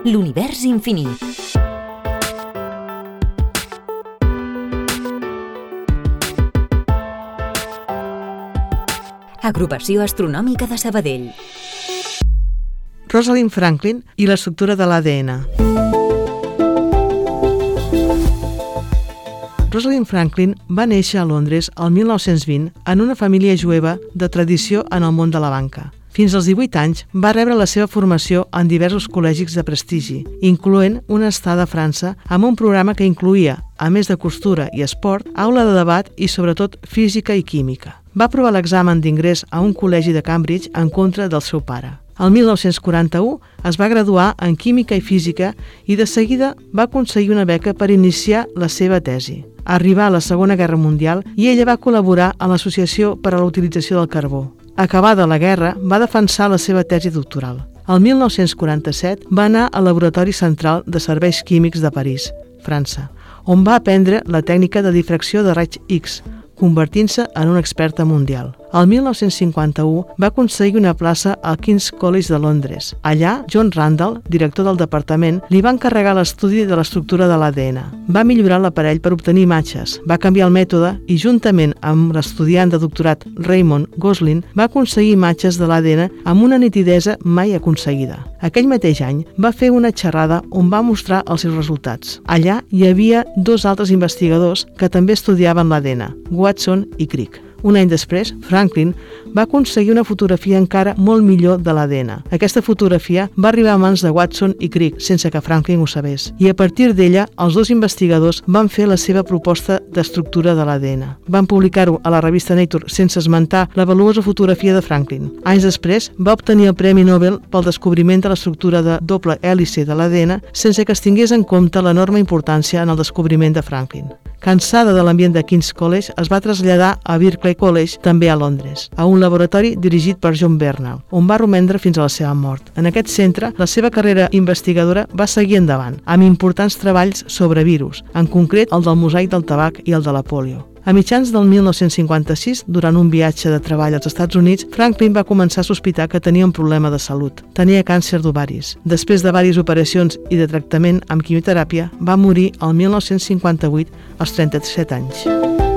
L'univers infinit. Agrupació Astronòmica de Sabadell. Rosalind Franklin i l'estructura de l'ADN. Rosalind Franklin va néixer a Londres el 1920 en una família jueva de tradició en el món de la banca. Fins als 18 anys va rebre la seva formació en diversos col·legis de prestigi, incloent una estada a França amb un programa que incluïa, a més de costura i esport, aula de debat i sobretot física i química. Va aprovar l'examen d'ingrés a un col·legi de Cambridge en contra del seu pare. El 1941 es va graduar en Química i Física i de seguida va aconseguir una beca per iniciar la seva tesi. Arribà a la Segona Guerra Mundial i ella va col·laborar a l'Associació per a la Utilització del Carbó. Acabada la guerra, va defensar la seva tesi doctoral. El 1947 va anar al Laboratori Central de Serveis Químics de París, França, on va aprendre la tècnica de difracció de raig X, convertint-se en una experta mundial. El 1951 va aconseguir una plaça al King's College de Londres. Allà, John Randall, director del departament, li va encarregar l'estudi de l'estructura de l'ADN. Va millorar l'aparell per obtenir imatges, va canviar el mètode i, juntament amb l'estudiant de doctorat Raymond Gosling, va aconseguir imatges de l'ADN amb una nitidesa mai aconseguida. Aquell mateix any va fer una xerrada on va mostrar els seus resultats. Allà hi havia dos altres investigadors que també estudiaven l'ADN, Watson i Crick. Un any després, Franklin va aconseguir una fotografia encara molt millor de l'ADN. Aquesta fotografia va arribar a mans de Watson i Crick sense que Franklin ho sabés. I a partir d'ella, els dos investigadors van fer la seva proposta d'estructura de l'ADN. Van publicar-ho a la revista Nature sense esmentar la valuosa fotografia de Franklin. Anys després, va obtenir el Premi Nobel pel descobriment de l'estructura de doble hèlice de l'ADN sense que es tingués en compte l'enorme importància en el descobriment de Franklin. Cansada de l'ambient de King's College, es va traslladar a Berkeley College, també a Londres, a un laboratori dirigit per John Bernal, on va romendre fins a la seva mort. En aquest centre, la seva carrera investigadora va seguir endavant, amb importants treballs sobre virus, en concret el del mosaic del tabac i el de la polio. A mitjans del 1956, durant un viatge de treball als Estats Units, Franklin va començar a sospitar que tenia un problema de salut. Tenia càncer d'ovaris. Després de diverses operacions i de tractament amb quimioteràpia, va morir el 1958 als 37 anys.